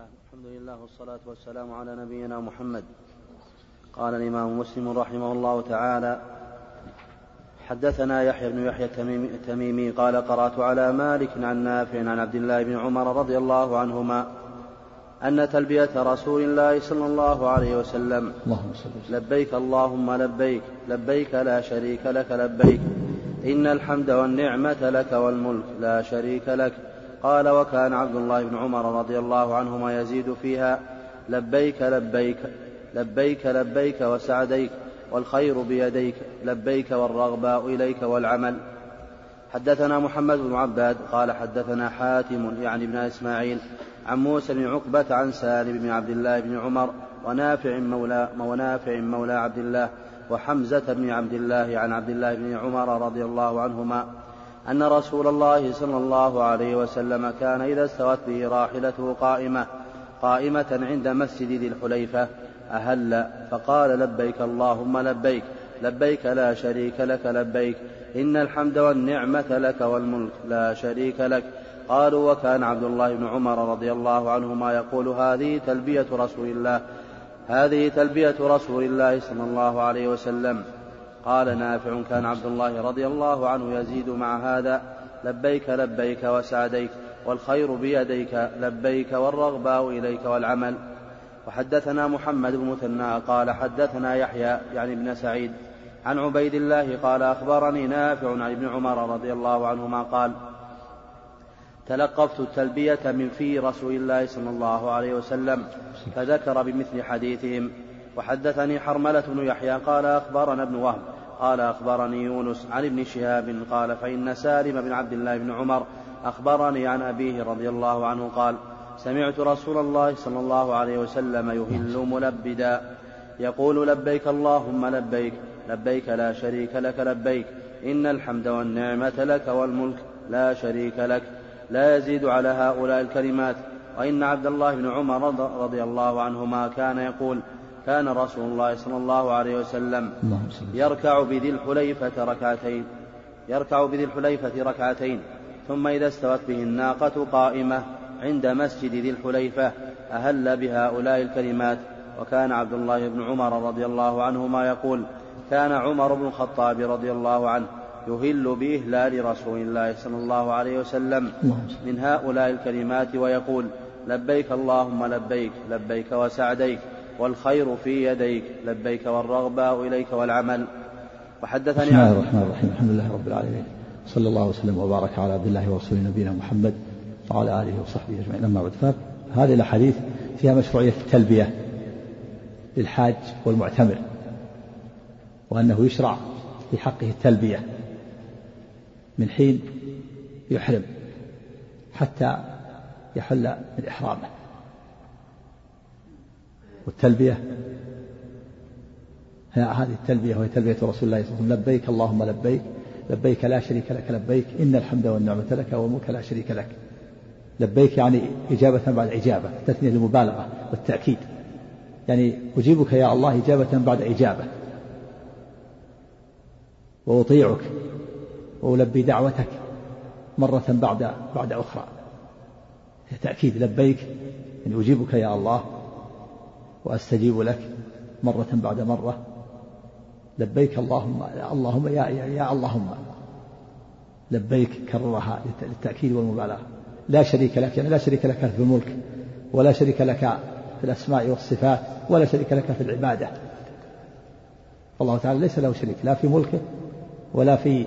الله الحمد لله والصلاة والسلام على نبينا محمد. قال الإمام مسلم رحمه الله تعالى حدثنا يحيى بن يحيى التميمي قال قرأت على مالك عن نافع عن عبد الله بن عمر رضي الله عنهما أن تلبية رسول الله صلى الله عليه وسلم اللهم لبيك اللهم لبيك لبيك لا شريك لك لبيك إن الحمد والنعمة لك والملك لا شريك لك قال وكان عبد الله بن عمر رضي الله عنهما يزيد فيها لبيك لبيك لبيك لبيك وسعديك والخير بيديك لبيك والرغباء إليك والعمل. حدثنا محمد بن عباد قال حدثنا حاتم يعني ابن إسماعيل عن موسى بن عقبة عن سالم بن عبد الله بن عمر ونافع مولى ونافع مولى عبد الله وحمزة بن عبد الله عن عبد الله بن عمر رضي الله عنهما. أن رسول الله صلى الله عليه وسلم كان إذا استوت به راحلته قائمة قائمة عند مسجد ذي الحليفة أهل فقال لبيك اللهم لبيك لبيك لا شريك لك لبيك إن الحمد والنعمة لك والملك لا شريك لك. قالوا وكان عبد الله بن عمر رضي الله عنهما يقول هذه تلبية رسول الله هذه تلبية رسول الله صلى الله عليه وسلم. قال نافع كان عبد الله رضي الله عنه يزيد مع هذا لبيك لبيك وسعديك والخير بيديك لبيك والرغباء إليك والعمل. وحدثنا محمد بن مثنى قال حدثنا يحيى يعني ابن سعيد عن عبيد الله قال أخبرني نافع عن ابن عمر رضي الله عنهما قال تلقفت التلبية من في رسول الله صلى الله عليه وسلم فذكر بمثل حديثهم. وحدثني حرملة بن يحيى قال أخبرنا ابن وهب قال أخبرني يونس عن ابن شهاب قال فإن سالم بن عبد الله بن عمر أخبرني عن أبيه رضي الله عنه قال سمعت رسول الله صلى الله عليه وسلم يهل ملبدا. يقول لبيك اللهم لبيك لبيك لا شريك لك لبيك. إن الحمد والنعمة لك والملك لا شريك لك. لا يزيد على هؤلاء الكلمات. وإن عبد الله بن عمر رضي الله عنهما كان يقول كان رسول الله صلى الله عليه وسلم يركع بذي الحليفة ركعتين يركع بذي الحليفة ركعتين ثم إذا استوت به الناقة قائمة عند مسجد ذي الحليفة أهل بهؤلاء الكلمات. وكان عبد الله بن عمر رضي الله عنهما يقول كان عمر بن الخطاب رضي الله عنه يهل بإهلال رسول الله صلى الله عليه وسلم من هؤلاء الكلمات ويقول لبيك اللهم لبيك لبيك وسعديك. والخير في يديك لبيك والرغباء إليك والعمل. وحدثني بسم الله الرحمن الرحيم. الحمد لله رب العالمين. صلى الله وسلم وبارك على عبد الله ورسوله نبينا محمد وعلى آله وصحبه أجمعين. أما بعد فهذه الأحاديث فيها مشروعية التلبية للحاج والمعتمر وأنه يشرع في حقه التلبية من حين يحرم حتى يحل من إحرامه. والتلبية. هذه التلبية وهي تلبية رسول الله صلى الله عليه وسلم. لبيك اللهم لبيك. لبيك لا شريك لك لبيك. إن الحمد والنعمة لك والملك لا شريك لك. لبيك يعني إجابة بعد إجابة تثنية المبالغة والتأكيد. يعني أجيبك يا الله إجابة بعد إجابة. وأطيعك وألبي دعوتك مرة بعد بعد أخرى. تأكيد. لبيك يعني أجيبك يا الله وأستجيب لك مرة بعد مرة. لبيك اللهم اللهم يا, يا, يا اللهم. لبيك كررها للتأكيد والمبالغة لا شريك لك يعني لا شريك لك في الملك ولا شريك لك في الأسماء والصفات ولا شريك لك في العبادة. الله تعالى ليس له شريك لا في ملكه ولا في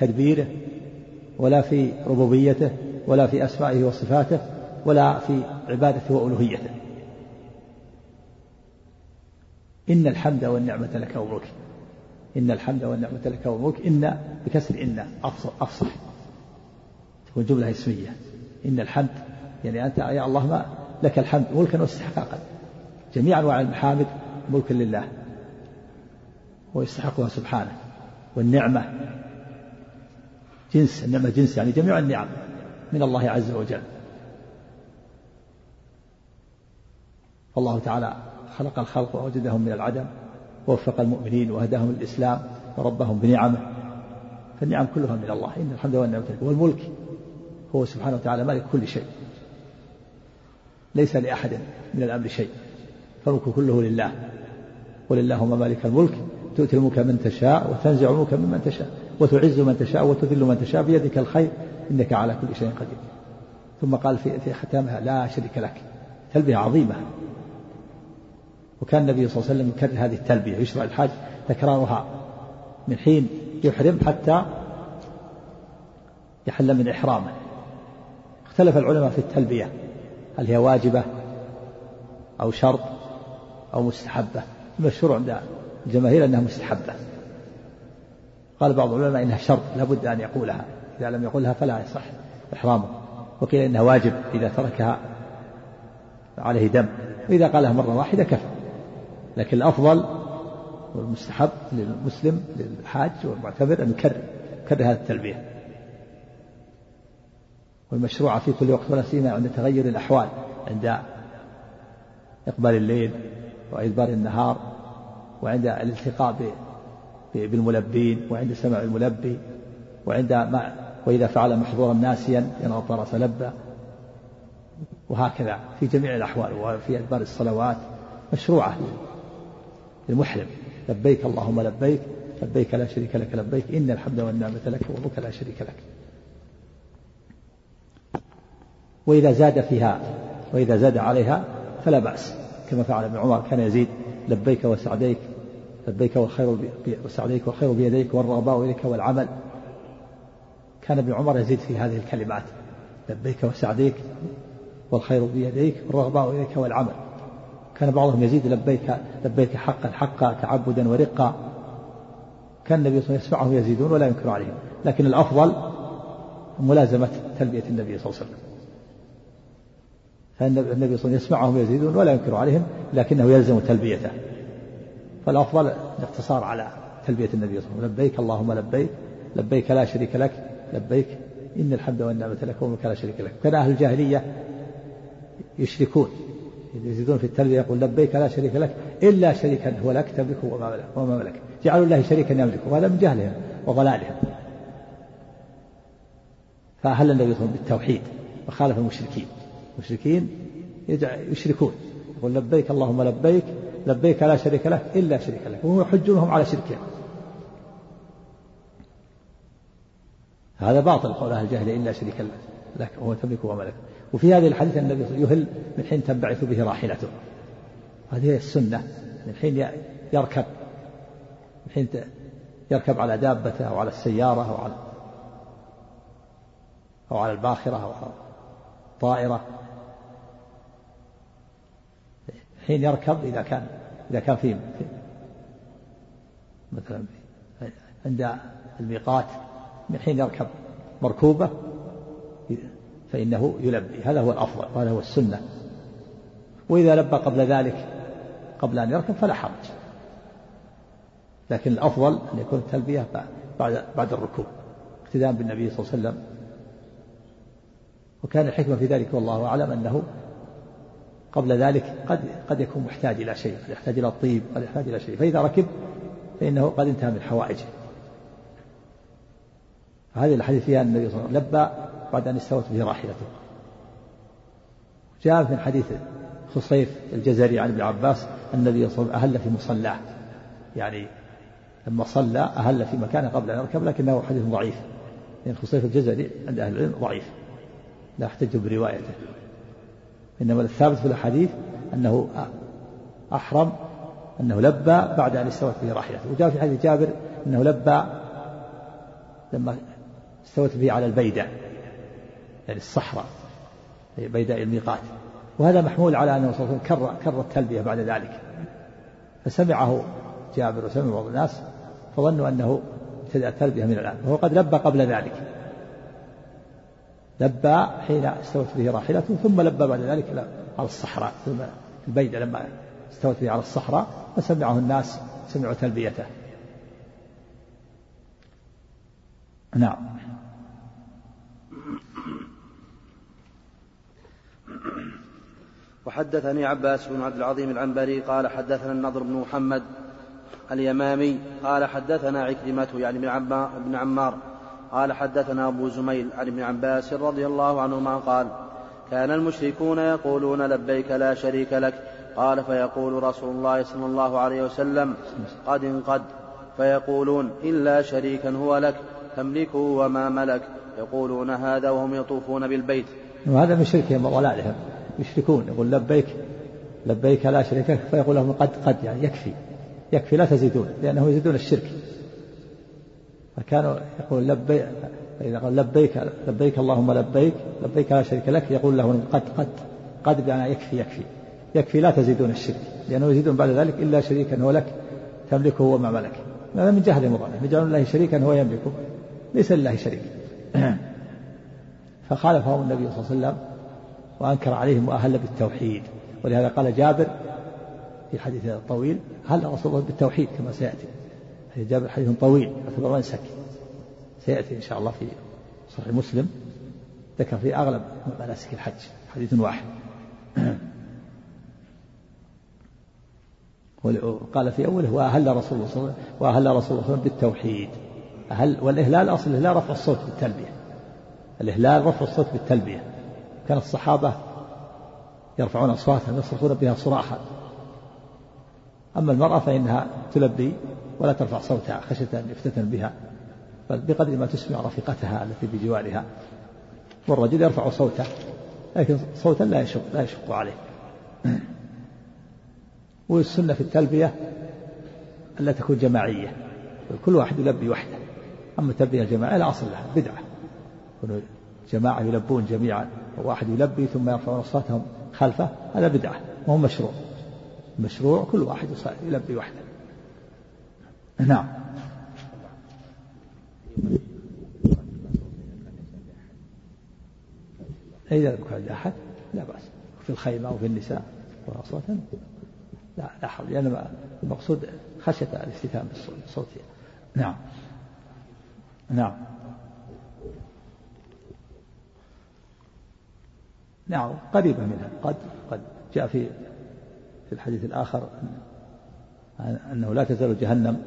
تدبيره ولا في ربوبيته ولا في أسمائه وصفاته ولا في عبادته وألوهيته. إن الحمد والنعمة لك وملك. إن الحمد والنعمة لك وملك. إن بكسر إن أفصح تكون جملة اسمية. إن الحمد يعني أنت يا الله ما لك الحمد ملكا واستحقاقا. جميع أنواع المحامد ملك لله. ويستحقها سبحانه. والنعمة جنس النعمة جنس يعني جميع النعم من الله عز وجل. فالله تعالى خلق الخلق ووجدهم من العدم ووفق المؤمنين وهداهم للإسلام وربهم بنعمه. فالنعم كلها من الله. إن الحمد لله والنعمة والملك هو سبحانه وتعالى مالك كل شيء. ليس لأحد من الأمر شيء. فالملك كله لله. قل اللهم مالك الملك. تؤتي الملك من تشاء وتنزع الملك ممن تشاء. وتعز من تشاء وتذل من تشاء. بيدك الخير. إنك على كل شيء قدير. ثم قال في في ختامها لا شريك لك. تلبية عظيمة. وكان النبي صلى الله عليه وسلم يكرر هذه التلبية يشرع الحاج تكرارها من حين يحرم حتى يحل من إحرامه. اختلف العلماء في التلبية هل هي واجبة أو شرط أو مستحبة؟ المشهور عند الجماهير أنها مستحبة. قال بعض العلماء إنها شرط لابد أن يقولها. إذا لم يقولها فلا يصح إحرامه. وقيل إنها واجب إذا تركها عليه دم. وإذا قالها مرة واحدة كفى. لكن الأفضل والمستحب للمسلم للحاج والمعتمر أن يكرر يكرر هذه التلبية. والمشروعة في كل وقت ولا سيما عند تغير الأحوال عند إقبال الليل وإدبار النهار وعند الالتقاء بالملبين وعند سمع الملبي وعند ما وإذا فعل محظورا ناسيا ينغط فلبى وهكذا في جميع الأحوال وفي أدبار الصلوات مشروعة. للمحرم لبيك اللهم لبيك لبيك لا شريك لك لبيك إن الحمد والنعمة لك والملك لا شريك لك. وإذا زاد فيها وإذا زاد عليها فلا بأس. كما فعل ابن عمر كان يزيد لبيك وسعديك لبيك والخير وسعديك والخير بيديك والرغباء إليك والعمل. كان ابن عمر يزيد في هذه الكلمات لبيك وسعديك والخير بيديك والرغباء إليك والعمل. كان بعضهم يزيد لبيك لبيك حقا حقا تعبدا ورقا. كان النبي صلى الله عليه وسلم يسمعهم يزيدون ولا ينكر عليهم. لكن الأفضل ملازمة تلبية النبي صلى الله عليه وسلم. فإن النبي صلى الله عليه وسلم يسمعهم يزيدون ولا ينكر عليهم لكنه يلزم تلبيته. فالأفضل الاقتصار على تلبية النبي صلى الله عليه وسلم. لبيك اللهم لبيك لبيك لا شريك لك لبيك إن الحمد والنعمة لك وملك لا شريك لك. كان أهل الجاهلية يشركون. يزيدون في التلبية يقول لبيك لا شريك لك إلا شريكا هو لك تملكه وما ملك وما ملك. جعلوا الله شريكا يملكه وهذا من جهلهم وضلالهم فأهل النبي صلى بالتوحيد وخالف المشركين. المشركين يشركون. يقول لبيك اللهم لبيك لبيك لا شريك لك إلا شريك لك. وهم يحجونهم على شركهم. هذا باطل قول أهل الجاهلية إلا شريك لك وهو تملك وملك وفي هذه الحديث النبي يهل من حين تنبعث به راحلته. هذه هي السنة من حين يركب من حين يركب على دابته أو على السيارة أو على أو على الباخرة أو على الطائرة. حين يركب إذا كان إذا كان في مثلا عند الميقات من حين يركب مركوبة فإنه يلبي. هذا هو الأفضل وهذا هو السنة. وإذا لبى قبل ذلك قبل أن يركب فلا حرج. لكن الأفضل أن يكون التلبية بعد بعد الركوب اقتداء بالنبي صلى الله عليه وسلم. وكان الحكمة في ذلك والله أعلم أنه قبل ذلك قد قد يكون محتاج إلى شيء قد يحتاج إلى الطيب قد يحتاج إلى شيء. فإذا ركب فإنه قد انتهى من حوائجه. هذه الحديث فيها النبي صلى الله عليه وسلم لبى بعد أن استوت به راحلته. جاء في حديث خصيف الجزري عن ابن عباس النبي صلى الله عليه وسلم أهل في مصلاه. يعني لما صلى أهل في مكانه قبل أن يركب لكنه حديث ضعيف. لأن خصيف الجزري عند أهل العلم ضعيف. لا أحتج بروايته. إنما الثابت في الأحاديث أنه أحرم أنه لبى بعد أن استوت به راحلته. وجاء في حديث جابر أنه لبى لما استوت به على البيدة. يعني الصحراء بيداء الميقات. وهذا محمول على أنه صلى الله عليه وسلم كرر, التلبية بعد ذلك. فسمعه جابر وسمع بعض الناس فظنوا أنه ابتدأ التلبية من الآن. وهو قد لبى قبل ذلك. لبى حين استوت به راحلته ثم لبى بعد ذلك على الصحراء. ثم البيدة لما استوت به على الصحراء فسمعه الناس سمعوا تلبيته. نعم. وحدثني عباس بن عبد العظيم العنبري قال حدثنا النضر بن محمد اليمامي قال حدثنا عكرمة يعني بن عمار قال حدثنا أبو زميل عن ابن عباس رضي الله عنهما قال كان المشركون يقولون لبيك لا شريك لك قال فيقول رسول الله صلى الله عليه وسلم قد قد فيقولون إلا شريكا هو لك تملكه وما ملك يقولون هذا وهم يطوفون بالبيت. وهذا من شركهم وضلالهم. يشركون يقول لبيك لبيك لا شريك لك فيقول لهم قد قد يعني يكفي يكفي لا تزيدون لأنه يزيدون الشرك. فكانوا يقول لبيك فإذا قال لبيك لبيك اللهم لبيك لبيك لا شريك لك يقول له قد قد قد بمعنى يكفي يكفي يكفي لا تزيدون الشرك لأنه يزيدون بعد ذلك إلا شريكا هو لك تملكه وما ملك هذا من جهل مضانه يجعلون الله شريكا هو يملكه ليس لله شريك. فخالفهم النبي صلى الله عليه وسلم وأنكر عليهم وأهل بالتوحيد. ولهذا قال جابر في حديث طويل هل رسول الله بالتوحيد كما سيأتي؟ حديث جابر حديث طويل يعتبر منسك سيأتي إن شاء الله في صحيح مسلم. ذكر في أغلب مناسك الحج حديث واحد. قال في أوله وأهل رسول الله صلى الله عليه وسلم وأهل رسول الله بالتوحيد. أهل والإهلال أصل الإهلال رفع الصوت بالتلبية. الإهلال رفع الصوت بالتلبية. كان الصحابة يرفعون أصواتهم يصرخون بها صراخا أما المرأة فإنها تلبي ولا ترفع صوتها خشية أن يفتتن بها بل بقدر ما تسمع رفيقتها التي بجوارها والرجل يرفع صوته لكن صوتا لا يشق لا يشق عليه. والسنة في التلبية ألا تكون جماعية كل واحد يلبي وحده. أما التلبية الجماعية لا أصل لها بدعة. جماعة يلبون جميعا. وواحد يلبي ثم يرفعون أصواتهم خلفه هذا بدعة وهو مشروع. مشروع كل واحد يلبي وحده. نعم. إذا لم يكن أحد؟ لا بأس. في الخيمة أو في النساء وأصواتهم لا لا حول. لأن المقصود خشية الاستتام بالصوت. نعم. نعم. نعم قريبة منها. قد قد جاء في في الحديث الآخر أنه لا تزال جهنم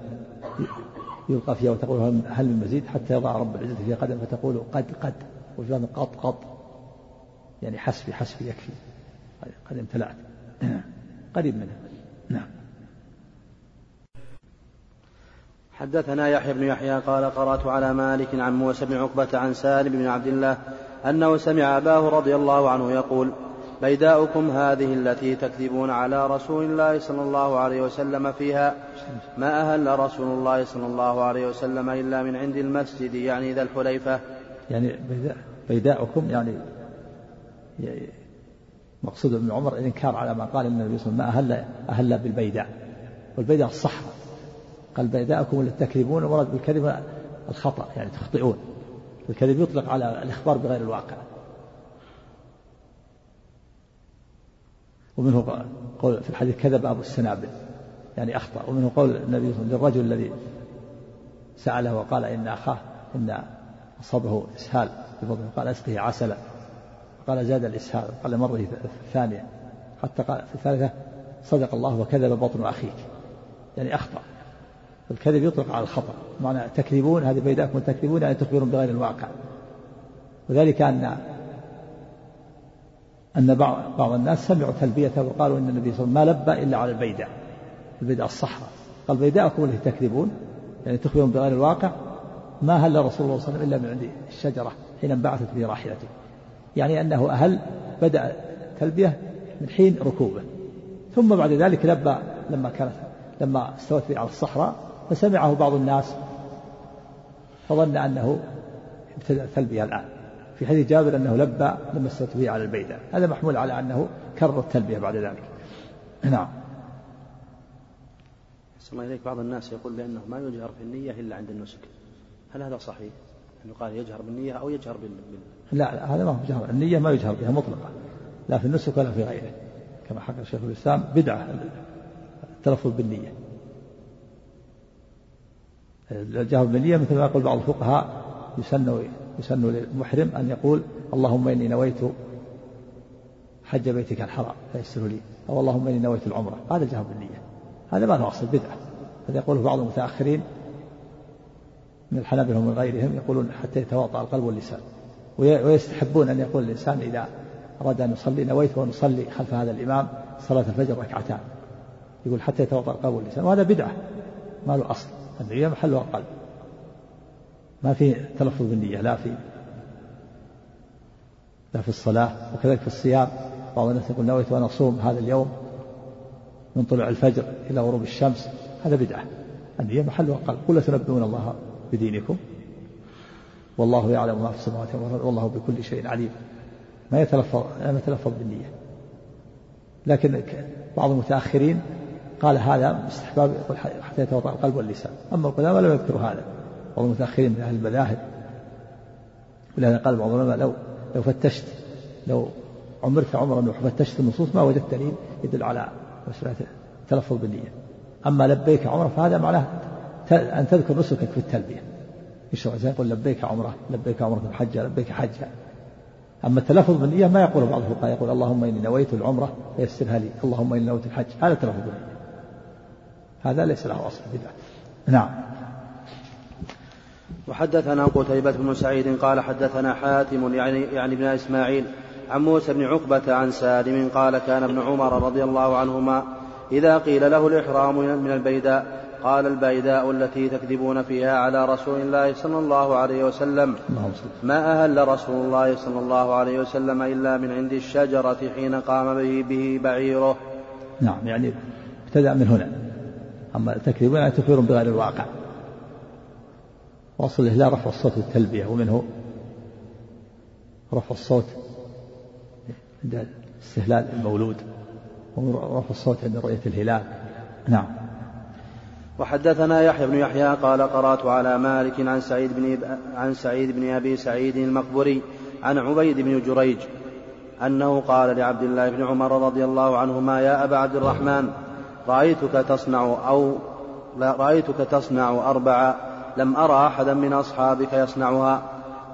يلقى فيها وتقول هل من مزيد حتى يضع رب العزة فيها قدم فتقول قد قد. وفي قط قط. يعني حسبي حسبي يكفي. قد امتلأت. قريب منها. نعم. حدثنا يحيى بن يحيى قال قرأت على مالك عن موسى بن عقبة عن سالم بن عبد الله أنه سمع أباه رضي الله عنه يقول بيداؤكم هذه التي تكذبون على رسول الله صلى الله عليه وسلم فيها ما أهل رسول الله صلى الله عليه وسلم إلا من عند المسجد يعني ذا الحليفة. يعني بيداؤكم يعني مقصود ابن عمر الإنكار على ما قال النبي صلى الله عليه وسلم ما أهل أهل بالبيداء. والبيداء الصحراء. قال بيداءكم التي تكذبون المراد بالكذب الخطأ يعني تخطئون. الكذب يطلق على الإخبار بغير الواقع. ومنه قول في الحديث كذب أبو السنابل يعني أخطأ. ومنه قول النبي صلى الله عليه وسلم للرجل الذي سأله وقال إن أخاه إن أصابه إسهال في بطنه قال أسقه عسلا قال زاد الإسهال قال مرة ثانية. حتى قال في الثالثة صدق الله وكذب بطن أخيك. يعني أخطأ. الكذب يطلق على الخطأ. معنى تكذبون هذه بيداكم تكذبون يعني تخبرون بغير الواقع. وذلك أن أن بعض الناس سمعوا تلبيته وقالوا إن النبي صلى الله عليه وسلم ما لبى إلا على البيداء البيداء الصحراء. قال بيداءكم التي تكذبون يعني تخبرون بغير الواقع. ما هل رسول الله صلى الله عليه وسلم إلا من عند الشجرة حين انبعثت به راحلته؟ يعني أنه أهل بدأ تلبية من حين ركوبه. ثم بعد ذلك لبى لما كانت لما استوت على الصحراء فسمعه بعض الناس فظن أنه ابتدأ التلبية الآن. في حديث جابر أنه لبى لما به على البيداء هذا محمول على أنه كرر التلبية بعد ذلك. نعم. الله إليك. بعض الناس يقول بأنه ما يجهر في النية إلا عند النسك. هل هذا صحيح؟ أنه قال يجهر بالنية أو يجهر بال... لا, لا هذا ما هو جهر. النية ما يجهر بها مطلقة. لا في النسك ولا في غيره. كما حكى شيخ الإسلام بدعة التلفظ بالنية. الجهر بالنية مثل ما يقول بعض الفقهاء يسن يسن للمحرم أن يقول اللهم إني نويت حج بيتك الحرام فيسر لي أو اللهم إني نويت العمرة هذا الجهر بالنية هذا ما له أصل بدعة. هذا يقوله بعض المتأخرين من الحنابلة ومن غيرهم يقولون حتى يتواطأ القلب واللسان. ويستحبون أن يقول الإنسان إذا أراد أن يصلي نويت وأن أصلي خلف هذا الإمام صلاة الفجر ركعتان يقول حتى يتوضأ القلب واللسان. وهذا بدعة ما له أصل. النية محلها القلب ما في تلفظ بالنية لا في لا في الصلاة وكذلك في الصيام. بعض الناس يقول نويت وأن أصوم هذا اليوم من طلوع الفجر إلى غروب الشمس. هذا بدعة. النية محلها القلب قل تنبئون الله بدينكم. والله يعلم ما في السماوات والأرض والله بكل شيء عليم. ما يتلفظ ما يتلفظ بالنية. لكن بعض المتأخرين قال هذا استحباب حتى يتوضأ القلب واللسان. أما القدامى لم يذكروا هذا. بعض المتأخرين من أهل المذاهب. ولهذا قال بعض العلماء لو لو فتشت لو عمرت عمرا وفتشت النصوص ما وجدت دليل يدل على مسألة التلفظ بالنية. أما لبيك عمرة فهذا معناه أن تذكر نسكك في التلبية. يشرع زي يقول لبيك عمرة لبيك عمرة حجة لبيك حجة أما التلفظ بالنية ما يقول بعض الفقهاء يقول اللهم إني نويت العمرة فيسرها لي. اللهم إني نويت الحج. هذا التلفظ بالنية. هذا ليس له أصل بدعة. نعم. وحدثنا قتيبة بن سعيد قال حدثنا حاتم يعني يعني ابن إسماعيل عن موسى بن عقبة عن سالم قال كان ابن عمر رضي الله عنهما إذا قيل له الإحرام من البيداء قال البيداء التي تكذبون فيها على رسول الله صلى الله عليه وسلم. ما أهل رسول الله صلى الله عليه وسلم إلا من عند الشجرة حين قام به, به بعيره. نعم يعني ابتدأ من هنا. أما التكذيب يعني تكفير بغير الواقع. وأصل الإهلاء رفع الصوت بالتلبية ومنه رفع الصوت عند استهلال المولود ورفع الصوت عند رؤية الهلال. نعم. وحدثنا يحيى بن يحيى قال قرأت على مالك عن سعيد بن عن سعيد بن أبي سعيد المقبري عن عبيد بن جريج أنه قال لعبد الله بن عمر رضي الله عنهما يا أبا عبد الرحمن رأيتك تصنع أو لا رأيتك تصنع اربعا لم ارى أحدا من أصحابك يصنعها.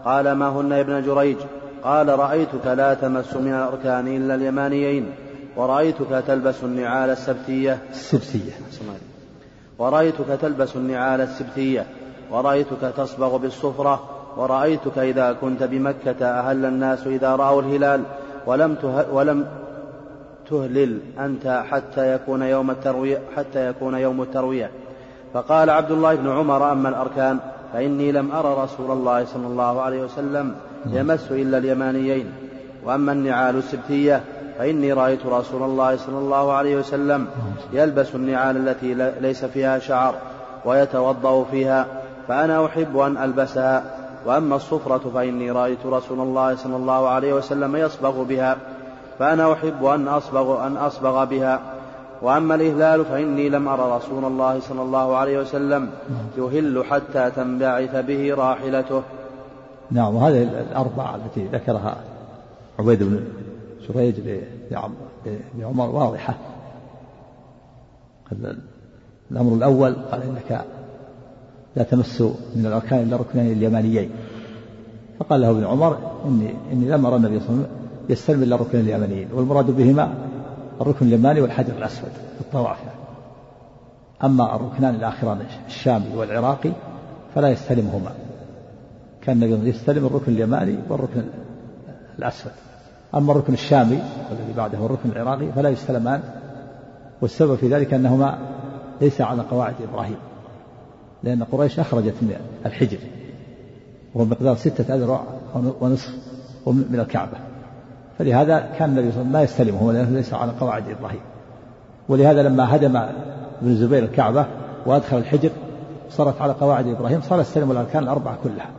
قال ما هن يا ابن جريج؟ قال رأيتك لا تمس من الأركان إلا اليمانيين ورأيتك تلبس النعال السبتية. السبتية. ورأيتك تلبس النعال السبتية ورأيتك تصبغ بالصفرة ورأيتك إذا كنت بمكة أهل الناس إذا رأوا الهلال ولم ته ولم تهلل أنت حتى يكون يوم التروية حتى يكون يوم التروية. فقال عبد الله بن عمر أما الأركان فإني لم أرى رسول الله صلى الله عليه وسلم يمس إلا اليمانيين. وأما النعال السبتية فإني رأيت رسول الله صلى الله عليه وسلم يلبس النعال التي ليس فيها شعر ويتوضأ فيها فأنا أحب أن ألبسها. وأما الصفرة فإني رأيت رسول الله صلى الله عليه وسلم يصبغ بها. فأنا أحب أن أصبغ أن أصبغ بها. وأما الإهلال فإني لم أرى رسول الله صلى الله عليه وسلم يهل حتى تنبعث به راحلته. نعم وهذه الأربعة التي ذكرها عبيد بن جريج لعمر واضحة. الأمر الأول قال إنك لا تمس من الأركان إلا ركنين اليمانيين. فقال له ابن عمر إني إني لم أرى النبي صلى الله عليه وسلم يستلم إلا الركنين اليمانيين والمراد بهما الركن اليماني والحجر الأسود في الطواف. أما الركنان الآخران الشامي والعراقي فلا يستلمهما. كان النبي يستلم الركن اليماني والركن الأسود. أما الركن الشامي والذي بعده الركن العراقي فلا يستلمان والسبب في ذلك أنهما ليس على قواعد إبراهيم لأن قريش أخرجت من الحجر وهو مقدار ستة أذرع ونصف من الكعبة. فلهذا كان النبي صلى الله عليه وسلم ما يستلمه ليس على قواعد إبراهيم ولهذا لما هدم ابن الزبير الكعبة وأدخل الحجر صارت على قواعد إبراهيم صار يستلم الأركان الأربعة كلها.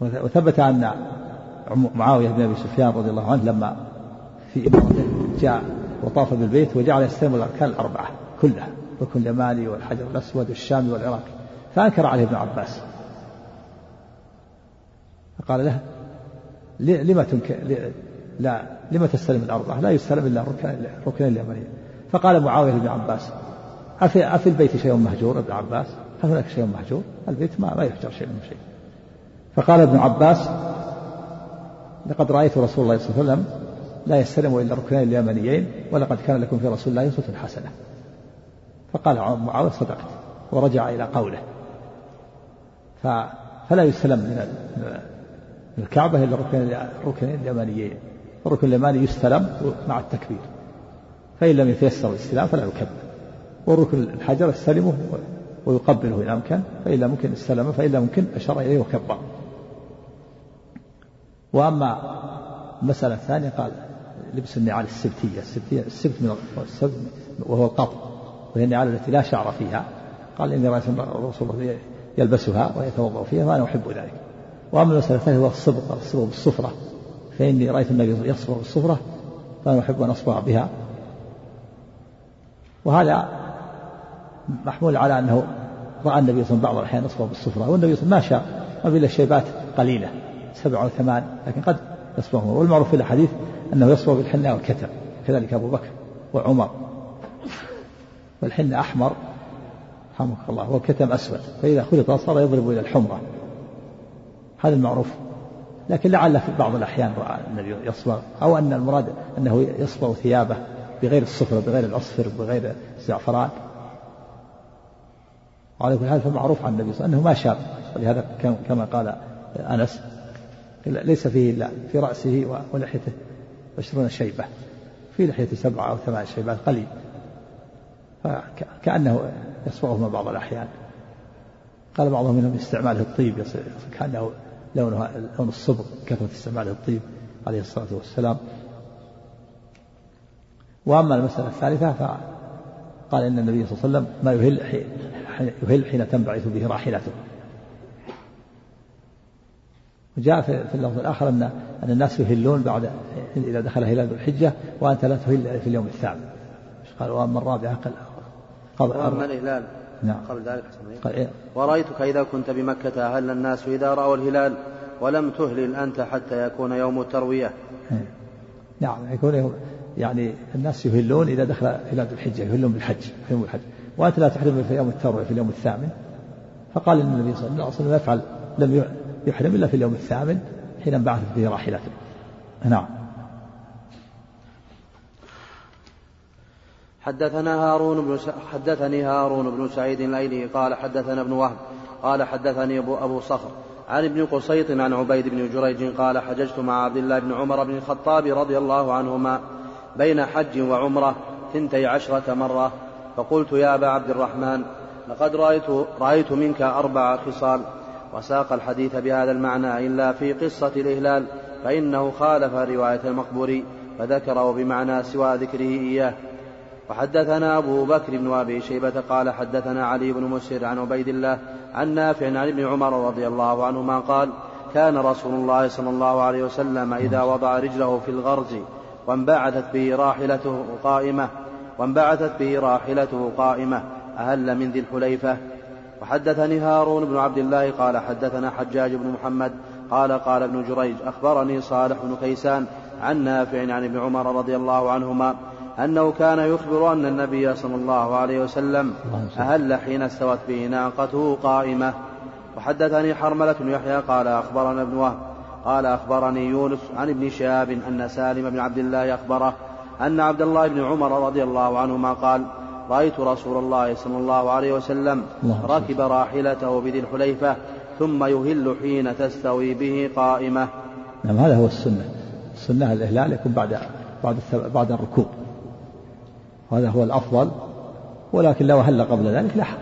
وثبت أن معاوية بن أبي سفيان رضي الله عنه لما في إمارته جاء وطاف بالبيت وجعل يستلم الأركان الأربعة كلها الركن اليماني والحجر الأسود والشامي والعراقي فأنكر عليه ابن عباس. فقال له لما تنكر لا لما تستلم الأربعة لا يستلم إلا الركن اليماني فقال معاوية بن عباس أفي, أفي البيت شيء مهجور؟ ابن عباس هل هناك شيء مهجور؟ البيت ما, ما يهجر شيء من شيء. فقال ابن عباس لقد رأيت رسول الله صلى الله عليه وسلم لا يستلم إلا الركنين اليمنيين ولقد كان لكم في رسول الله أسوة حسنة. فقال معاوية صدقت. ورجع إلى قوله. فلا يستلم من الكعبة إلا الركن اليمانيين الركن اليماني يستلم مع التكبير. فإن لم يتيسر الاستلام فلا يكبر. والركن الحجر يستلمه ويقبله إن أمكن. فإن لم يمكن استلمه فإن لم يمكن أشار إليه وكبر. وأما المسألة الثانية قال لبس النعال السبتية. السبتية السبت من السبت وهو القطع. وهي النعال التي لا شعر فيها. قال إني رأيت الرسول يلبسها ويتوضأ فيها وأنا أحب ذلك. وأما المسألة الثانية هو الصبغ الصبغ بالصفرة. فإني رأيت النبي يصبغ بالصفرة فأنا أحب أن أصبغ بها. وهذا محمول على أنه رأى النبي صلى الله عليه وسلم بعض الأحيان يصبغ بالصفرة والنبي صلى الله عليه وسلم ما شاء ما إلا شيبات قليلة سبع أو ثمان لكن قد يصبغ. والمعروف في الحديث أنه يصبغ بالحناء والكتم كذلك أبو بكر وعمر. والحنة أحمر رحمك الله والكتم أسود فإذا خلط صار يضرب إلى الحمرة. هذا المعروف. لكن لعل في بعض الأحيان رأى النبي يصبغ أو أن المراد أنه يصبغ ثيابه بغير الصفرة بغير الأصفر بغير الزعفران. وعلى كل حال فمعروف عن النبي صلى الله عليه وسلم أنه ما شاب. ولهذا كما قال أنس ليس فيه إلا في رأسه ولحيته عشرون شيبة. في لحيته سبعة أو ثمان شيبات قليل. فكأنه يصبغهما بعض الأحيان. قال بعضهم منهم استعماله الطيب كأنه لونه لون الصبغ كثرة استعماله الطيب عليه الصلاة والسلام. وأما المسألة الثالثة فقال إن النبي صلى الله عليه وسلم ما يهل يهل حين تنبعث به راحلته. وجاء في اللفظ الآخر أن أن الناس يهلون بعد إذا دخل هلال ذو الحجة وأنت لا تهل في اليوم الثامن. قال؟ وأما الرابعة قال وأما الهلال. نعم. قبل ذلك قال إيه؟ ورأيتك إذا كنت بمكة أهل الناس إذا رأوا الهلال ولم تهلل أنت حتى يكون يوم التروية. إيه. نعم يكون يوم يعني الناس يهلون إذا دخل هلال ذو الحجة يهلون بالحج في يوم الحج وأنت لا تحرم في يوم التروية في اليوم الثامن. فقال النبي صلى الله عليه وسلم يفعل لم يحرم إلا في اليوم الثامن حين انبعثت به راحلته. نعم. حدثنا هارون بن. حدثني هارون بن سعيد الأيلي قال حدثنا ابن وهب قال حدثني ابو أبو صخر عن ابن قصيط عن عبيد بن جريج قال حججت مع عبد الله بن عمر بن الخطاب رضي الله عنهما بين حج وعمرة ثنتي عشرة مرة فقلت يا أبا عبد الرحمن لقد رأيت, رأيت منك أربع خصال وساق الحديث بهذا المعنى إلا في قصة الإهلال فإنه خالف رواية المقبوري فذكره بمعنى سوى ذكره إياه وحدثنا أبو بكر بن أبي شيبة قال حدثنا علي بن مسر عن عبيد الله عن نافع عن ابن عمر رضي الله عنهما قال كان رسول الله صلى الله عليه وسلم إذا وضع رجله في الغرز وانبعثت به راحلته قائمة وانبعثت به راحلته قائمة أهل من ذي الحليفة. وحدثني هارون بن عبد الله قال حدثنا حجاج بن محمد قال قال ابن جريج أخبرني صالح بن كيسان عن نافع عن ابن عمر رضي الله عنهما أنه كان يخبر أن النبي صلى الله عليه وسلم أهل حين استوت به ناقته قائمة. وحدثني حرملة بن يحيى قال أخبرنا ابن وهب قال أخبرني يونس عن ابن شهاب أن سالم بن عبد الله أخبره أن عبد الله بن عمر رضي الله عنهما قال رأيت رسول الله صلى الله عليه وسلم ركب راحلته بذي الحليفة ثم يهل حين تستوي به قائمة. نعم هذا هو السنة. السنة الإهلال يكون بعد بعد بعد الركوب. وهذا هو الأفضل ولكن لو هل قبل ذلك لا حرج.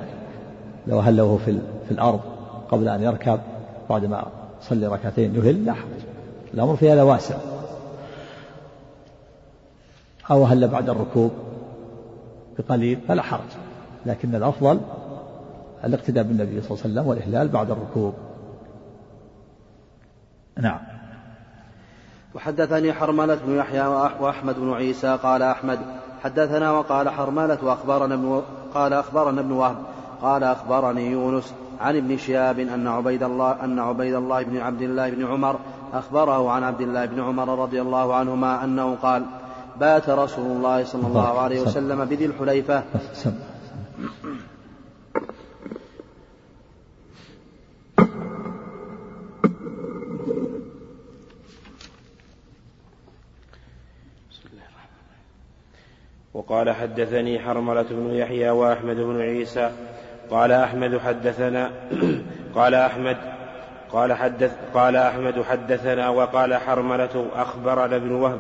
لو هل وهو في, في الأرض قبل أن يركب بعدما صلي ركعتين يهل لا حرج. الأمر في هذا واسع. أو هل بعد الركوب بقليل فلا حرج. لكن الأفضل الاقتداء بالنبي صلى الله عليه وسلم والإهلال بعد الركوب. نعم. وحدثني حرملة بن يحيى وأحمد بن عيسى قال أحمد حدثنا وقال حرملة وأخبرنا ابن قال أخبرنا ابن وهب قال أخبرني يونس عن ابن شهاب أن عبيد الله أن عبيد الله بن عبد الله بن عمر أخبره عن عبد الله بن عمر رضي الله عنهما أنه قال بات رسول الله صلى الله عليه وسلم بذي الحليفة. وقال حدثني حرملة بن يحيى وأحمد بن عيسى. قال أحمد حدثنا قال أحمد قال حدث قال أحمد حدثنا وقال حرملة أخبرنا ابن وهب.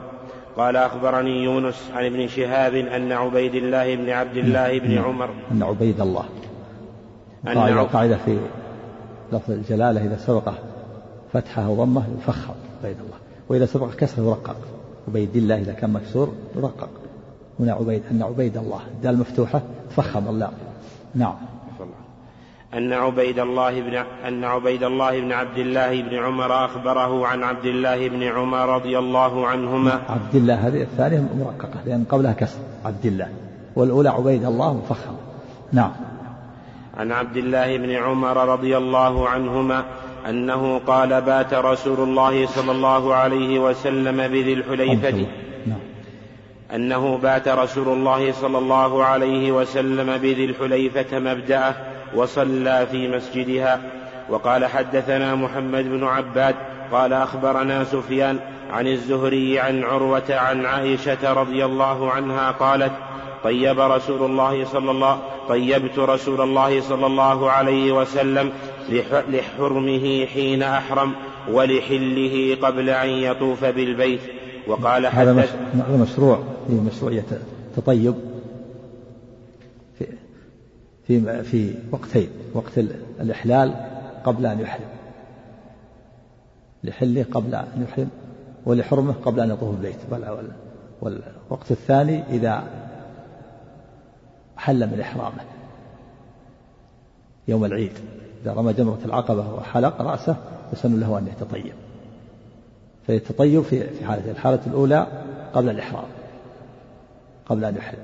قال أخبرني يونس عن ابن شهاب أن عبيد الله بن عبد الله بن عمر. أن عبيد الله. أن قاعدة, في لفظ الجلالة إذا سبقه فتحة وضمة يفخم عبيد الله. وإذا سبق كسر يرقق عبيد الله إذا كان مكسور يرقق هنا عبيد أن عبيد الله. الدال مفتوحة. تفخم اللام نعم. أن عبيد الله بن أن عبيد الله بن عبد الله بن عمر أخبره عن عبد الله بن عمر رضي الله عنهما. عبد الله هذه الثانية مرققة لأن قبلها كسر. عبد الله. والأولى عبيد الله مفخمة نعم. عن عبد الله بن عمر رضي الله عنهما أنه قال بات رسول الله صلى الله عليه وسلم بذي الحليفة. نعم أنه بات رسول الله صلى الله عليه وسلم بذي الحليفة مبدأه وصلى في مسجدها. وقال حدثنا محمد بن عباد قال أخبرنا سفيان عن الزهري عن عروة عن عائشة رضي الله عنها قالت طيب رسول الله صلى الله طيبت رسول الله صلى الله عليه وسلم لح- لحرمه حين أحرم ولحله قبل أن يطوف بالبيت. وقال هذا مش... حدث هذا مشروع. في مشروعية تطيب في في في وقتين. وقت ال- الإحلال قبل أن يحرم. لحله قبل أن يحرم ولحرمه قبل أن يطوف البيت. وال- وال- والوقت الثاني إذا حل من إحرامه. يوم العيد. إذا رمى جمرة العقبة وحلق رأسه يسن له أن يتطيب. فيتطيب في في حالة الحالة الأولى قبل الإحرام قبل أن يحرم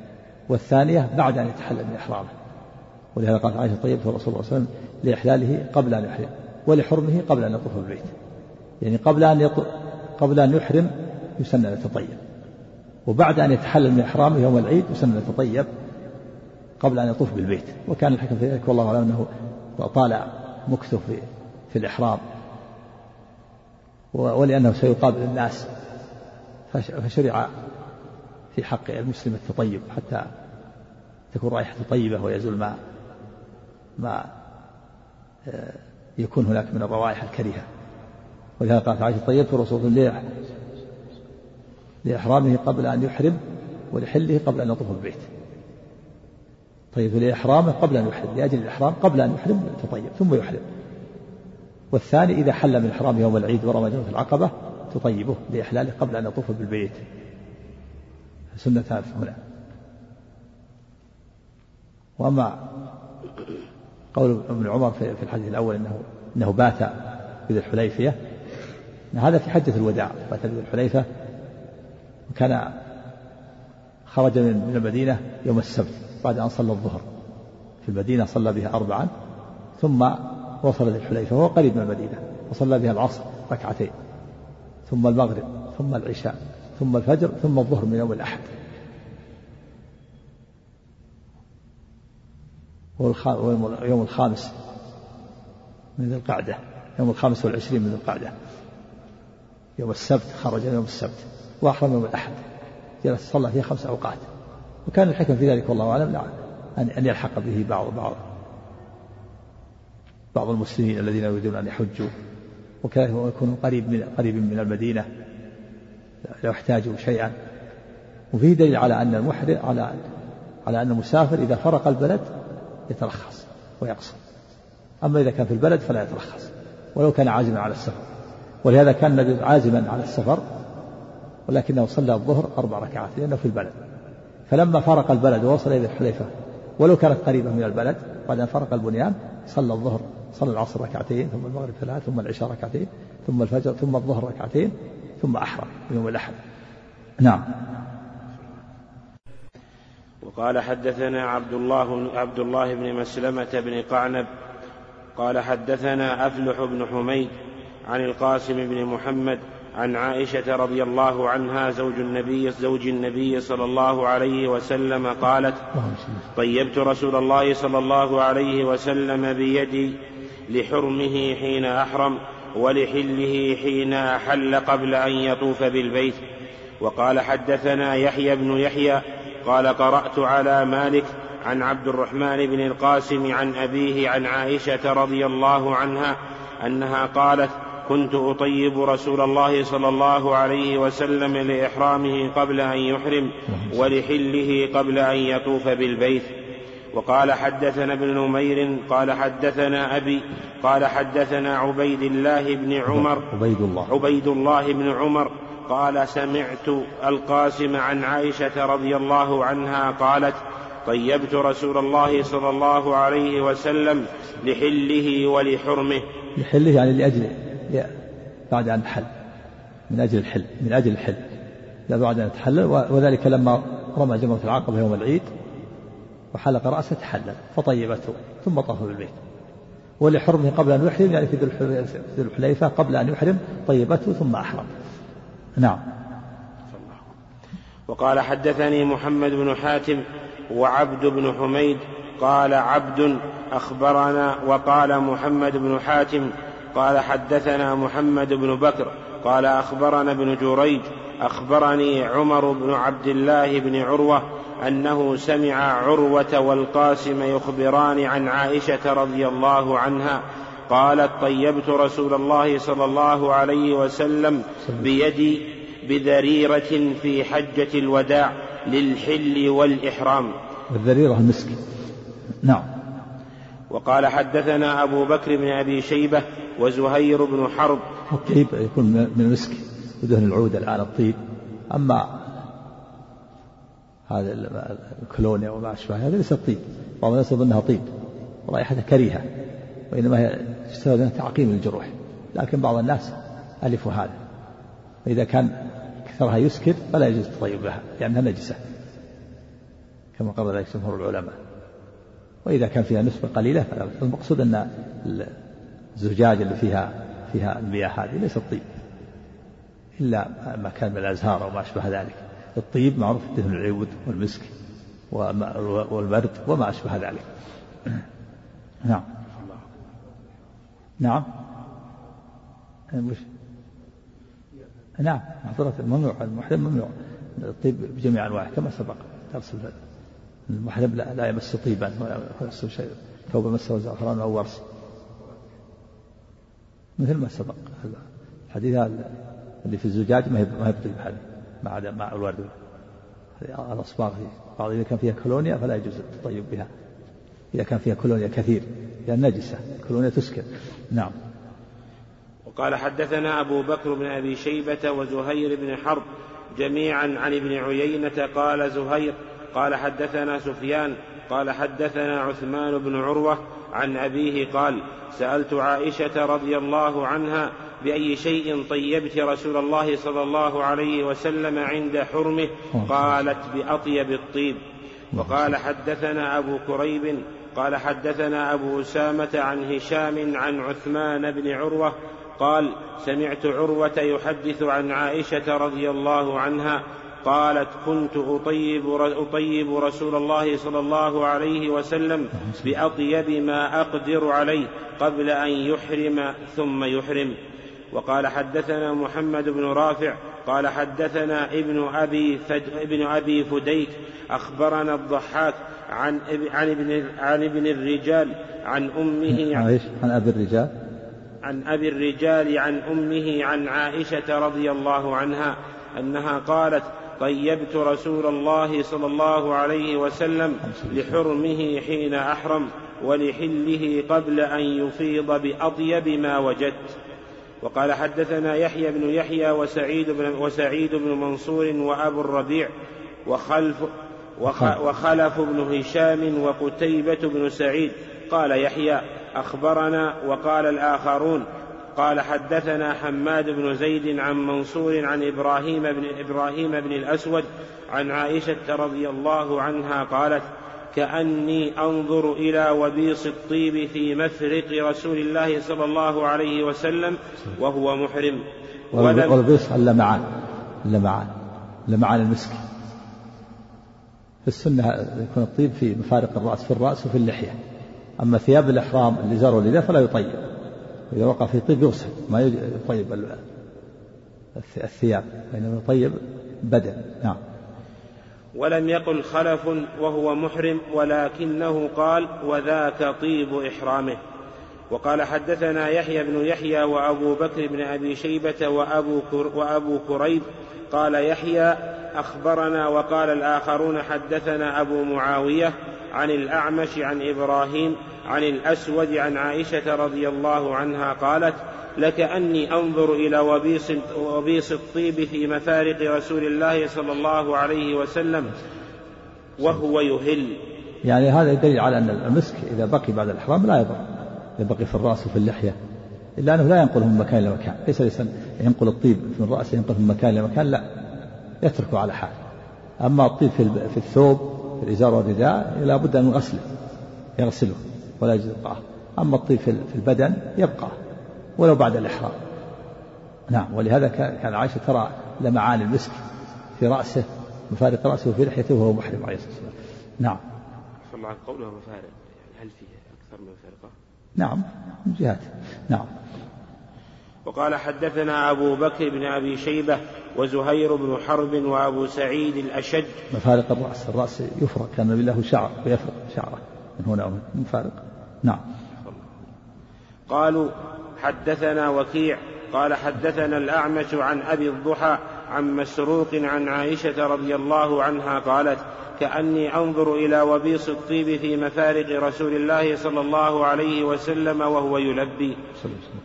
والثانية بعد أن يتحلل من إحرامه. ولهذا قالت عائشة طيبت الرسول صلى الله عليه وسلم لإحلاله قبل أن يحرم ولحرمه قبل أن يطوف بالبيت يعني قبل أن يطو... قبل أن يحرم يسن أن يتطيب وبعد أن يتحلل من إحرامه يوم العيد يسن أن يتطيب قبل أن يطوف بالبيت. وكان الحكم في ذلك والله أعلم أنه طال مكثه في في الإحرام. ولأنه سيقابل الناس فش- فشرع في حق المسلم التطيب حتى تكون رائحته طيبة ويزول ما ما آه، يكون هناك من الروائح الكريهة. ولهذا قالت عائشة طيبت رسول لإحرامه قبل أن يحرم ولحله قبل أن يطوف البيت. طيب لإحرامه قبل أن يحرم لأجل الإحرام قبل أن يحرم تطيب ثم يحرم. والثاني إذا حل من إحرام يوم العيد ورمى جمرة العقبة تطيبه لإحلاله قبل أن يطوف بالبيت. سنتان هنا. وأما قول ابن عمر في الحديث الأول أنه أنه بات بذي الحليفية. هذا في حجة الوداع. بات بذي الحليفة وكان خرج من المدينة يوم السبت بعد أن صلى الظهر. في المدينة صلى بها أربعا. ثم وصل ذي الحليفة وهو قريب من المدينة وصلى بها العصر ركعتين ثم المغرب ثم العشاء ثم الفجر ثم الظهر من يوم الأحد. ويوم الخامس من ذي القعدة يوم الخامس والعشرين من ذي القعدة. يوم السبت خرج يوم السبت وأحرم يوم الأحد. جلس صلى فيه خمس أوقات. وكان الحكم في ذلك والله أعلم أن يلحق به بعض بعض. بعض المسلمين الذين يريدون أن يحجوا وكذلك يكون قريب من قريب من المدينة لو احتاجوا شيئا. وفيه دليل على أن المحرم على على أن المسافر إذا فرق البلد يترخص ويقصر. أما إذا كان في البلد فلا يترخص ولو كان عازما على السفر. ولهذا كان النبي عازما على السفر ولكنه صلى الظهر أربع ركعات لأنه في البلد. فلما فرق البلد ووصل إلى الحليفة ولو كانت قريبة من البلد بعد أن فرق البنيان صلى الظهر صلى العصر ركعتين ثم المغرب ثلاث ثم العشاء ركعتين ثم الفجر ثم الظهر ركعتين ثم أحرم يوم الأحد. نعم. وقال حدثنا عبد الله عبد الله بن مسلمة بن قعنب قال حدثنا أفلح بن حميد عن القاسم بن محمد عن عائشة رضي الله عنها زوج النبي زوج النبي صلى الله عليه وسلم قالت طيبت رسول الله صلى الله عليه وسلم بيدي لحرمه حين أحرم ولحله حين أحل قبل أن يطوف بالبيت. وقال حدثنا يحيى بن يحيى قال قرأت على مالك عن عبد الرحمن بن القاسم عن أبيه عن عائشة رضي الله عنها أنها قالت كنت أطيب رسول الله صلى الله عليه وسلم لإحرامه قبل أن يحرم ولحله قبل أن يطوف بالبيت. وقال حدثنا ابن نمير قال حدثنا أبي قال حدثنا عبيد الله بن عمر. عبيد الله. عبيد الله بن عمر. قال سمعت القاسم عن عائشة رضي الله عنها قالت طيبت رسول الله صلى الله عليه وسلم لحله ولحرمه. لحله يعني لأجل بعد أن حل. من أجل الحل من أجل الحل. لا بعد أن تحلل وذلك لما رمى جمرة العقبة يوم العيد. وحلق رأسه تحلل فطيبته ثم طاف بالبيت. ولحرمه قبل أن يحرم يعني في ذي الحليفة قبل أن يحرم طيبته ثم أحرم. نعم. وقال حدثني محمد بن حاتم وعبد بن حميد قال عبد أخبرنا وقال محمد بن حاتم قال حدثنا محمد بن بكر قال أخبرنا ابن جريج أخبرني عمر بن عبد الله بن عروة أنه سمع عروة والقاسم يخبران عن عائشة رضي الله عنها قالت طيبت رسول الله صلى الله عليه وسلم بيدي بذريرة في حجة الوداع للحل والإحرام. الذريرة المسك نعم. وقال حدثنا أبو بكر بن أبي شيبة وزهير بن حرب. الطيب يكون من المسك ودهن العود الآن الطيب. أما هذا الكولونيا وما أشبه هذا ليس طيب. بعض الناس يظن أنها طيب. ورائحتها كريهة. وإنما هي تستخدم تعقيم الجروح لكن بعض الناس ألفوا هذا. فإذا كان كثرها يسكر فلا يجوز التطيب بها لأنها نجسة. كما قال ذلك جمهور العلماء. وإذا كان فيها نسبة قليلة فلا المقصود أن الزجاج اللي فيها فيها المياه هذه ليست طيب. إلا ما كان من الأزهار أو ما أشبه ذلك. الطيب معروف دهن العود والمسك والبرد وما أشبه ذلك. نعم. نعم. وش نعم. معذرة ممنوع. المحرم ممنوع. الطيب بجميع أنواعه كما سبق درس المحرم لا, لا يمس طيبا ولا يمس شيء ثوب مسه زعفران أو ورس. مثل ما سبق. الحديث اللي في الزجاج ما هي ما هي بطيب هذه مع مع الورد. الأصباغ بعض إذا كان فيها كولونيا فلا يجوز التطيب بها. إذا كان فيها كولونيا كثير. لأن نجسة. كولونيا تسكر نعم. وقال حدثنا أبو بكر بن أبي شيبة وزهير بن حرب جميعا عن ابن عيينة قال زهير قال حدثنا سفيان قال حدثنا عثمان بن عروة عن أبيه قال سألت عائشة رضي الله عنها بأي شيء طيبت رسول الله صلى الله عليه وسلم عند حرمه قالت بأطيب الطيب. وقال حدثنا أبو كريب قال حدثنا أبو أسامة عن هشام عن عثمان بن عروة قال سمعت عروة يحدث عن عائشة رضي الله عنها قالت كنت أطيب, أطيب رسول الله صلى الله عليه وسلم بأطيب ما أقدر عليه قبل أن يحرم ثم يحرم. وقال حدثنا محمد بن رافع قال حدثنا ابن أبي, فد ابن أبي فديك أخبرنا الضحاك عن, عن, ابن, عن ابن الرجال عن أمه عن, عن أبي الرجال؟ عن أبي الرجال عن أمه عن عائشة رضي الله عنها أنها قالت طيبت رسول الله صلى الله عليه وسلم لحرمه حين أحرم ولحله قبل أن يفيض بأطيب ما وجدت. وقال حدثنا يحيى بن يحيى وسعيد بن, وسعيد بن منصور وأبو الربيع وخلف وخلف بن هشام وقتيبة بن سعيد. قال يحيى أخبرنا وقال الآخرون. قال حدثنا حماد بن زيد عن منصور عن إبراهيم بن إبراهيم بن الأسود عن عائشة رضي الله عنها قالت كأني أنظر إلى وبيص الطيب في مفرق رسول الله صلى الله عليه وسلم وهو محرم. والبيص اللمعان اللمعان لمعان المسك في السنة يكون الطيب في مفارق الرأس في الرأس وفي اللحية. أما ثياب الإحرام اللي زاروا لذا فلا يطيب. إذا وقع في طيب يغسل ما يطيب الثياب. وإنما يطيب بدن. نعم. ولم يقل خلف وهو محرم ولكنه قال وذاك طيب إحرامه. وقال حدثنا يحيى بن يحيى وأبو بكر بن أبي شيبة وأبو, وأبو كريب. قال يحيى أخبرنا وقال الآخرون حدثنا أبو معاوية عن الأعمش عن إبراهيم عن الأسود عن عائشة رضي الله عنها قالت لكأني أنظر إلى وبيص, وبيص الطيب في مفارق رسول الله صلى الله عليه وسلم وهو يهل. يعني هذا يدل على أن المسك إذا بقي بعد الإحرام لا يضر إذا بقي في الرأس وفي اللحية. إلا أنه لا ينقله من مكان إلى مكان ليس ينقل الطيب من الرأس ينقله من مكان إلى مكان لا. يتركه على حال. أما الطيب في الثوب في الإزار والرداء لا بد من غسله يغسله ولا يجوز أما الطيب في البدن يبقى. ولو بعد الإحرام. نعم ولهذا كان عائشة ترى لمعان المسك في رأسه مفارق رأسه في لحيته وهو محرم عليه الصلاة والسلام. نعم. الله قوله مفارق. يعني هل فيه أكثر من فرقة؟ نعم من جهات نعم. وقال حدثنا أبو بكر بن أبي شيبة وزهير بن حرب وأبو سعيد الأشج. مفارق الرأس. الرأس يفرق كان له شعر ويفرق شعره من هنا ومن مفارق. نعم. قالوا حدثنا وكيع قال حدثنا الأعمش عن أبي الضحى عن مسروق عن عائشة رضي الله عنها قالت كأني أنظر إلى وبيص الطيب في مفارق رسول الله صلى الله عليه وسلم وهو يلبي.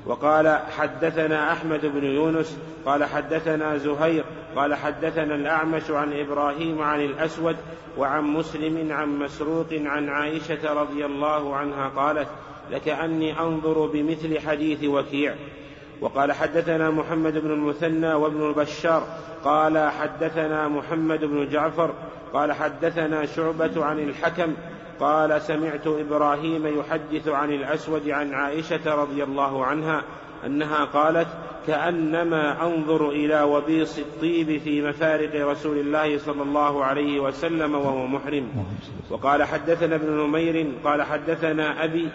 وقال حدثنا أحمد بن يونس قال حدثنا زهير قال حدثنا الأعمش عن إبراهيم عن الأسود وعن مسلم عن مسروق عن عائشة رضي الله عنها قالت لكأني أنظر بمثل حديث وكيع. وقال حدثنا محمد بن المثنى وابن البشار قال حدثنا محمد بن جعفر قال حدثنا شعبة عن الحكم قال سمعت إبراهيم يحدث عن الأسود عن عائشة رضي الله عنها أنها قالت كأنما أنظر إلى وبيص الطيب في مفارق رسول الله صلى الله عليه وسلم وهو محرم وقال حدثنا ابن نمير قال حدثنا أبي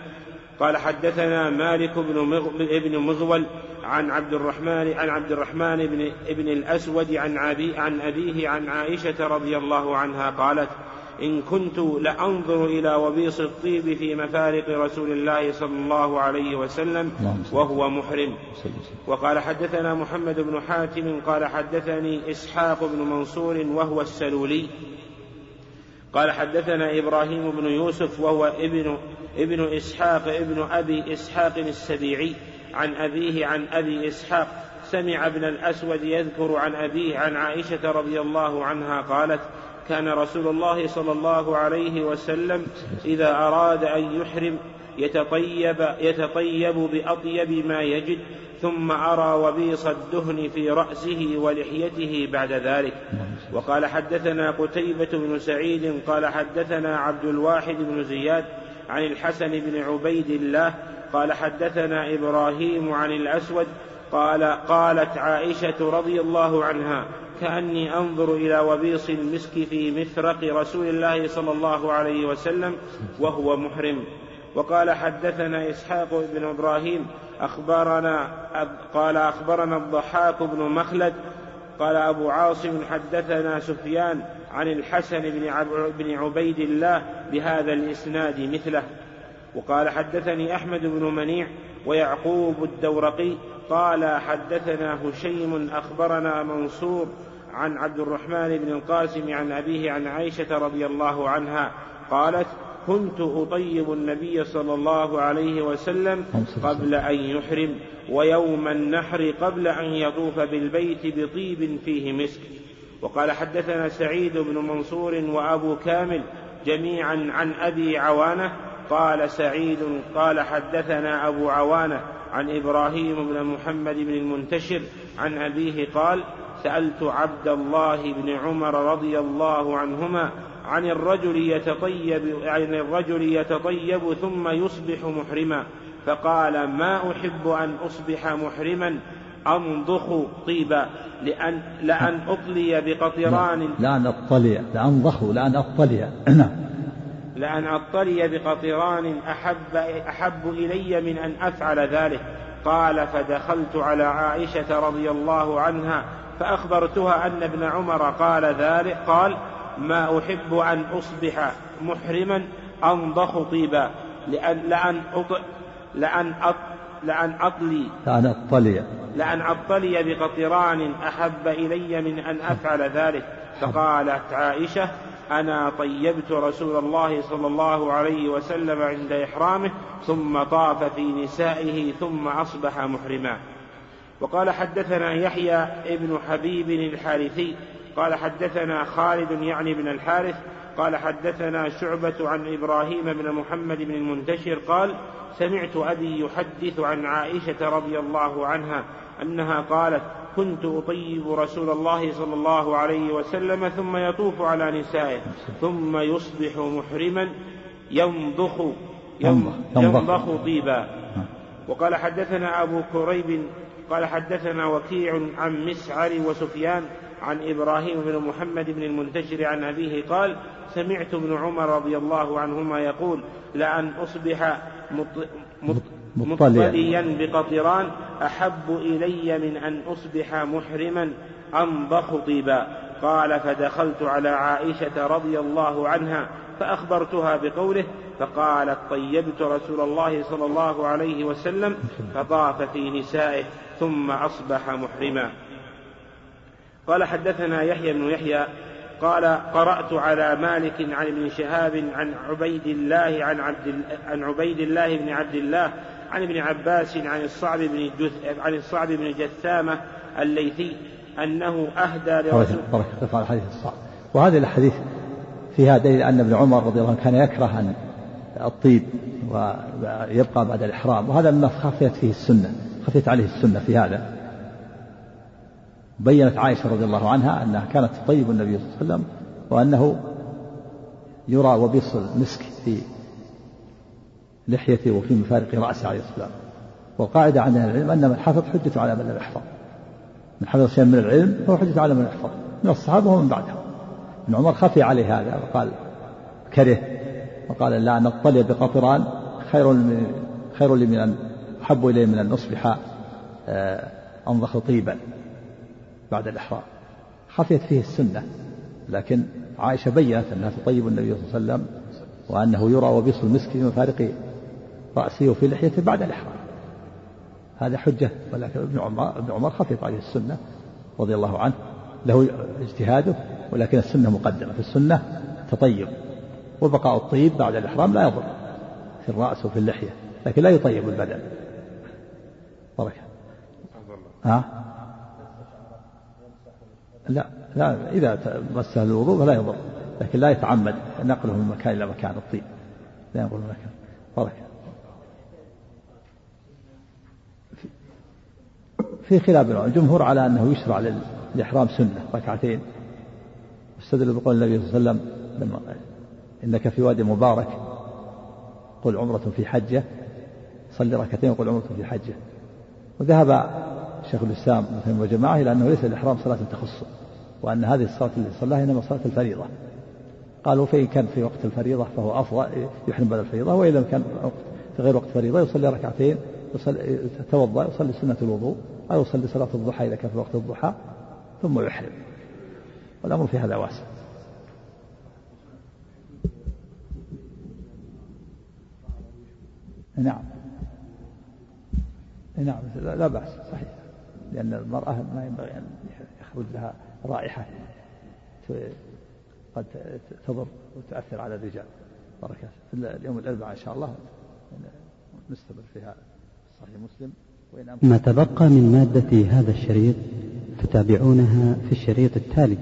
قال حدثنا مالك بن ابن مغول عن عبد الرحمن عن عبد الرحمن بن ابن الأسود عن أبي عن أبيه عن عائشة رضي الله عنها قالت إن كنت لأنظر إلى وبيص الطيب في مفارق رسول الله صلى الله عليه وسلم وهو محرم. وقال حدثنا محمد بن حاتم قال حدثني إسحاق بن منصور وهو السلولي. قال حدثنا إبراهيم بن يوسف وهو ابن ابن إسحاق ابن أبي إسحاق السبيعي عن أبيه عن أبي إسحاق سمع ابن الأسود يذكر عن أبيه عن عائشة رضي الله عنها قالت كان رسول الله صلى الله عليه وسلم إذا أراد أن يحرم يتطيب يتطيب بأطيب ما يجد ثم أرى وبيص الدهن في رأسه ولحيته بعد ذلك. وقال حدثنا قتيبة بن سعيد قال حدثنا عبد الواحد بن زياد عن الحسن بن عبيد الله قال حدثنا إبراهيم عن الأسود قال قالت عائشة رضي الله عنها كأني أنظر إلى وبيص المسك في مفرق رسول الله صلى الله عليه وسلم وهو محرم. وقال حدثنا إسحاق بن إبراهيم أخبرنا قال أخبرنا الضحاك بن مخلد قال أبو عاصم حدثنا سفيان عن الحسن بن عبيد الله بهذا الإسناد مثله. وقال حدثني أحمد بن منيع ويعقوب الدورقي قال حدثنا هشيم أخبرنا منصور عن عبد الرحمن بن القاسم عن أبيه عن عائشة رضي الله عنها قالت كنت أطيب النبي صلى الله عليه وسلم قبل أن يحرم. ويوم النحر قبل أن يطوف بالبيت بطيب فيه مسك. وقال حدثنا سعيد بن منصور وأبو كامل جميعا عن أبي عوانة. قال سعيد قال حدثنا أبو عوانة عن إبراهيم بن محمد بن المنتشر عن أبيه قال سألت عبد الله بن عمر رضي الله عنهما عن الرجل يتطيب عن الرجل يتطيب ثم يصبح محرما. فقال ما أحب أن أصبح محرما أنضخ طيبا لأن لأن أطلي بقطران. لأن أطلي لأنضخ لأن أطلي. نعم. لأن أطلي بقطران أحب أحب إلي من أن أفعل ذلك. قال فدخلت على عائشة رضي الله عنها فأخبرتها أن ابن عمر قال ذلك قال ما أحب أن أصبح محرما أنضخ طيبا لأن, لأن, لأن أط... لأن أطلي. لأن أطلي. لأن أطلي بقطران أحب إلي من أن أفعل ذلك. فقالت عائشة أنا طيبت رسول الله صلى الله عليه وسلم عند إحرامه ثم طاف في نسائه ثم أصبح محرما. وقال حدثنا يحيى ابن حبيب الحارثي قال حدثنا خالد يعني بن الحارث قال حدثنا شعبة عن إبراهيم بن محمد بن المنتشر قال سمعت أبي يحدث عن عائشة رضي الله عنها أنها قالت كنت أطيب رسول الله صلى الله عليه وسلم ثم يطوف على نسائه ثم يصبح محرما ينضخ ينضخ طيبا. وقال حدثنا أبو كريب قال حدثنا وكيع عن مسعر وسفيان عن إبراهيم بن محمد بن المنتشر عن أبيه قال سمعت ابن عمر رضي الله عنهما يقول لأن أصبح مطليا بقطران أحب إلي من أن أصبح محرما أنضخ طيبا قال فدخلت على عائشة رضي الله عنها فأخبرتها بقوله فقالت طيبت رسول الله صلى الله عليه وسلم فطاف في نسائه ثم أصبح محرما. قال حدثنا يحيى بن يحيى قال قرأت على مالك عن ابن شهاب عن عبيد الله عن عبد عن عبيد الله بن عبد الله عن ابن عباس عن الصعب بن عن الصعب بن جثامة الليثي أنه أهدى لرسول الله على الحديث الصعب. وهذه الحديث فيها دليل أن ابن عمر رضي الله عنه كان يكره أن الطيب ويبقى بعد الإحرام. وهذا مما خفيت فيه السنة خفيت عليه السنة في هذا. بينت عائشة رضي الله عنها أنها كانت تطيب النبي صلى الله عليه وسلم وأنه يرى وبيص المسك في لحيته وفي مفارق رأسه عليه السلام والقاعدة عند العلم أن من حفظ حجة على من لم يحفظ. من حفظ شيئا من العلم فهو حجة على من يحفظ. من الصحابة ومن بعدهم. ابن عمر خفي عليه هذا وقال كره وقال لا أن أطلع بقطران خير من خير لي من أن أحب إلي من أن أصبح آه، أنضخ طيبا. بعد الإحرام. خفيت فيه السنة لكن عائشة بينت أنها تطيب النبي صلى الله عليه وسلم وأنه يرى وبيص المسك في مفارق رأسه وفي لحيته بعد الإحرام. هذا حجة ولكن ابن عمر ابن عمر خفيت عليه السنة رضي الله عنه له اجتهاده ولكن السنة مقدمة. في السنة تطيب وبقاء الطيب بعد الإحرام لا يضر في الرأس وفي اللحية لكن لا يطيب البدن. بركة ها؟ لا لا إذا مسه الوضوء فلا يضر لكن لا يتعمد نقله من مكان إلى مكان الطين لا ينقل من مكان بركة في خلاف الجمهور على أنه يشرع للإحرام سنة ركعتين. استدلوا بقول النبي صلى الله عليه وسلم لما إنك في وادي مبارك قل عمرة في حجة صلي ركعتين وقل عمرة في حجة. وذهب شيخ الإسلام ابن وجماعة إلى أنه ليس الإحرام صلاة تخصه وأن هذه الصلاة اللي صلاها إنما صلاة الفريضة. قالوا فإن كان في وقت الفريضة فهو أفضل يحرم بعد الفريضة وإن لم كان في غير وقت الفريضة يصلي ركعتين يصلي يتوضأ يصلي سنة الوضوء أو يصلي صلاة الضحى إذا كان في وقت الضحى ثم يحرم. والأمر في هذا واسع. نعم. نعم لا بأس صحيح. لأن المرأة ما ينبغي أن يخرج لها رائحة قد تضر وتؤثر على الرجال. بركة في اليوم الأربعاء إن شاء الله نستمر فيها صحيح مسلم. ما تبقى من مادة هذا الشريط فتابعونها في الشريط التالي.